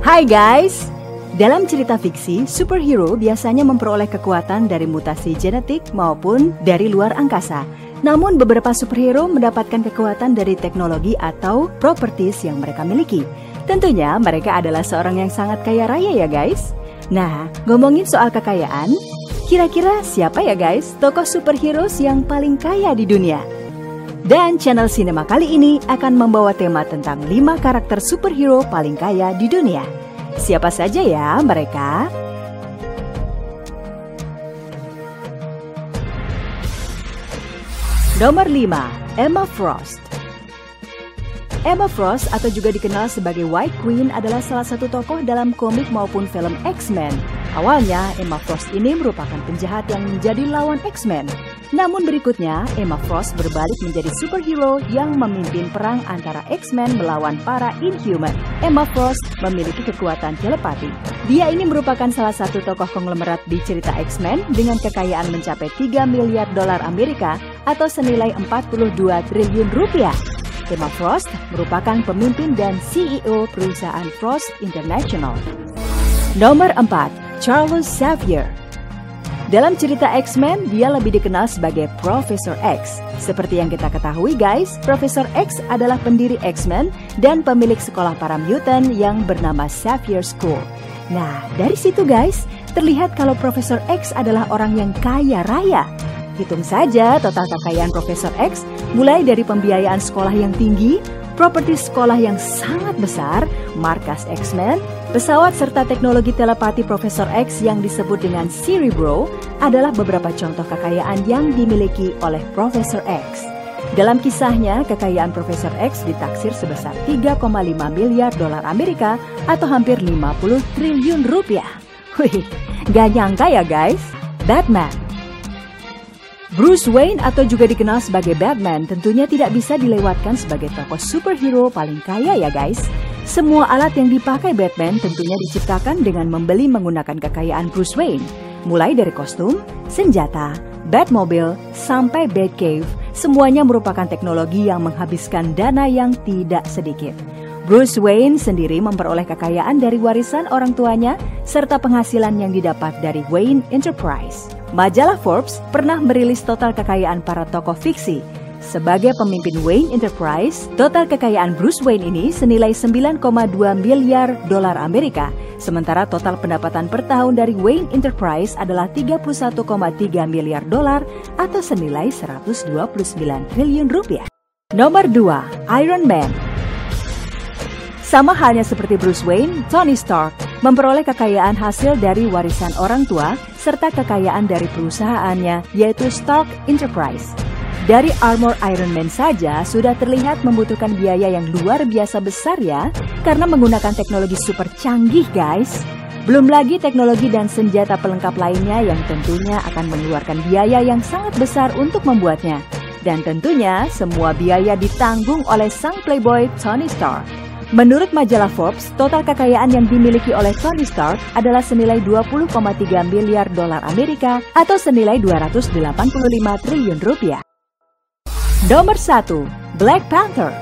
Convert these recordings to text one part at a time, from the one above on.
Hai guys! Dalam cerita fiksi, superhero biasanya memperoleh kekuatan dari mutasi genetik maupun dari luar angkasa. Namun beberapa superhero mendapatkan kekuatan dari teknologi atau properties yang mereka miliki. Tentunya mereka adalah seorang yang sangat kaya raya ya guys. Nah, ngomongin soal kekayaan, kira-kira siapa ya guys tokoh superhero yang paling kaya di dunia? Dan channel sinema kali ini akan membawa tema tentang 5 karakter superhero paling kaya di dunia. Siapa saja ya mereka? Nomor 5, Emma Frost. Emma Frost atau juga dikenal sebagai White Queen adalah salah satu tokoh dalam komik maupun film X-Men. Awalnya, Emma Frost ini merupakan penjahat yang menjadi lawan X-Men. Namun berikutnya, Emma Frost berbalik menjadi superhero yang memimpin perang antara X-Men melawan para Inhuman. Emma Frost memiliki kekuatan telepati. Dia ini merupakan salah satu tokoh konglomerat di cerita X-Men dengan kekayaan mencapai 3 miliar dolar Amerika atau senilai 42 triliun rupiah. Emma Frost merupakan pemimpin dan CEO perusahaan Frost International. Nomor 4, Charles Xavier dalam cerita X-Men, dia lebih dikenal sebagai Profesor X. Seperti yang kita ketahui guys, Profesor X adalah pendiri X-Men dan pemilik sekolah para mutant yang bernama Xavier School. Nah, dari situ guys, terlihat kalau Profesor X adalah orang yang kaya raya. Hitung saja total kekayaan Profesor X, mulai dari pembiayaan sekolah yang tinggi, properti sekolah yang sangat besar, markas X-Men, pesawat serta teknologi telepati Profesor X yang disebut dengan Cerebro adalah beberapa contoh kekayaan yang dimiliki oleh Profesor X. Dalam kisahnya, kekayaan Profesor X ditaksir sebesar 3,5 miliar dolar Amerika atau hampir 50 triliun rupiah. Wih, gak nyangka ya guys? Batman Bruce Wayne atau juga dikenal sebagai Batman tentunya tidak bisa dilewatkan sebagai tokoh superhero paling kaya ya guys. Semua alat yang dipakai Batman tentunya diciptakan dengan membeli menggunakan kekayaan Bruce Wayne. Mulai dari kostum, senjata, Batmobile, sampai Batcave, semuanya merupakan teknologi yang menghabiskan dana yang tidak sedikit. Bruce Wayne sendiri memperoleh kekayaan dari warisan orang tuanya serta penghasilan yang didapat dari Wayne Enterprise. Majalah Forbes pernah merilis total kekayaan para tokoh fiksi. Sebagai pemimpin Wayne Enterprise, total kekayaan Bruce Wayne ini senilai 9,2 miliar dolar Amerika, sementara total pendapatan per tahun dari Wayne Enterprise adalah 31,3 miliar dolar atau senilai 129 triliun rupiah. Nomor 2, Iron Man. Sama halnya seperti Bruce Wayne, Tony Stark memperoleh kekayaan hasil dari warisan orang tua serta kekayaan dari perusahaannya yaitu Stark Enterprise. Dari armor Iron Man saja sudah terlihat membutuhkan biaya yang luar biasa besar ya karena menggunakan teknologi super canggih guys. Belum lagi teknologi dan senjata pelengkap lainnya yang tentunya akan mengeluarkan biaya yang sangat besar untuk membuatnya. Dan tentunya semua biaya ditanggung oleh sang playboy Tony Stark. Menurut majalah Forbes, total kekayaan yang dimiliki oleh Tony Stark adalah senilai 20,3 miliar dolar Amerika atau senilai 285 triliun rupiah. Nomor 1, Black Panther.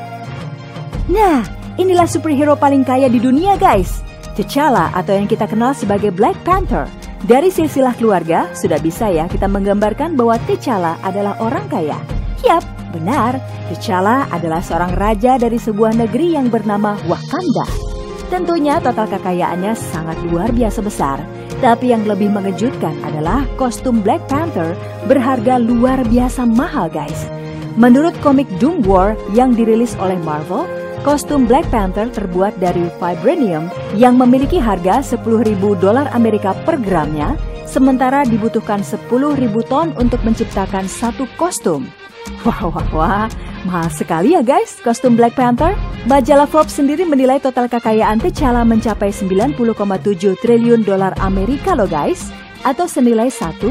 Nah, inilah superhero paling kaya di dunia guys. T'Challa atau yang kita kenal sebagai Black Panther. Dari silsilah keluarga, sudah bisa ya kita menggambarkan bahwa T'Challa adalah orang kaya. Yap, Benar, T'Challa adalah seorang raja dari sebuah negeri yang bernama Wakanda. Tentunya total kekayaannya sangat luar biasa besar, tapi yang lebih mengejutkan adalah kostum Black Panther berharga luar biasa mahal guys. Menurut komik Doom War yang dirilis oleh Marvel, kostum Black Panther terbuat dari vibranium yang memiliki harga 10.000 dolar Amerika per gramnya, sementara dibutuhkan 10.000 ton untuk menciptakan satu kostum. Wah, wah, wah, mahal sekali ya guys kostum Black Panther. Majalah Forbes sendiri menilai total kekayaan T'Challa mencapai 90,7 triliun dolar Amerika loh guys. Atau senilai 1,2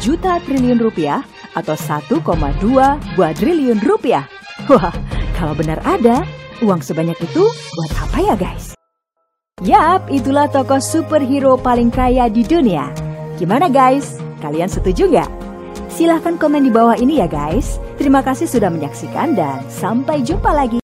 juta triliun rupiah atau 1,2 triliun rupiah. Wah, kalau benar ada, uang sebanyak itu buat apa ya guys? Yap, itulah tokoh superhero paling kaya di dunia. Gimana guys? Kalian setuju nggak? Silahkan komen di bawah ini ya guys. Terima kasih sudah menyaksikan dan sampai jumpa lagi.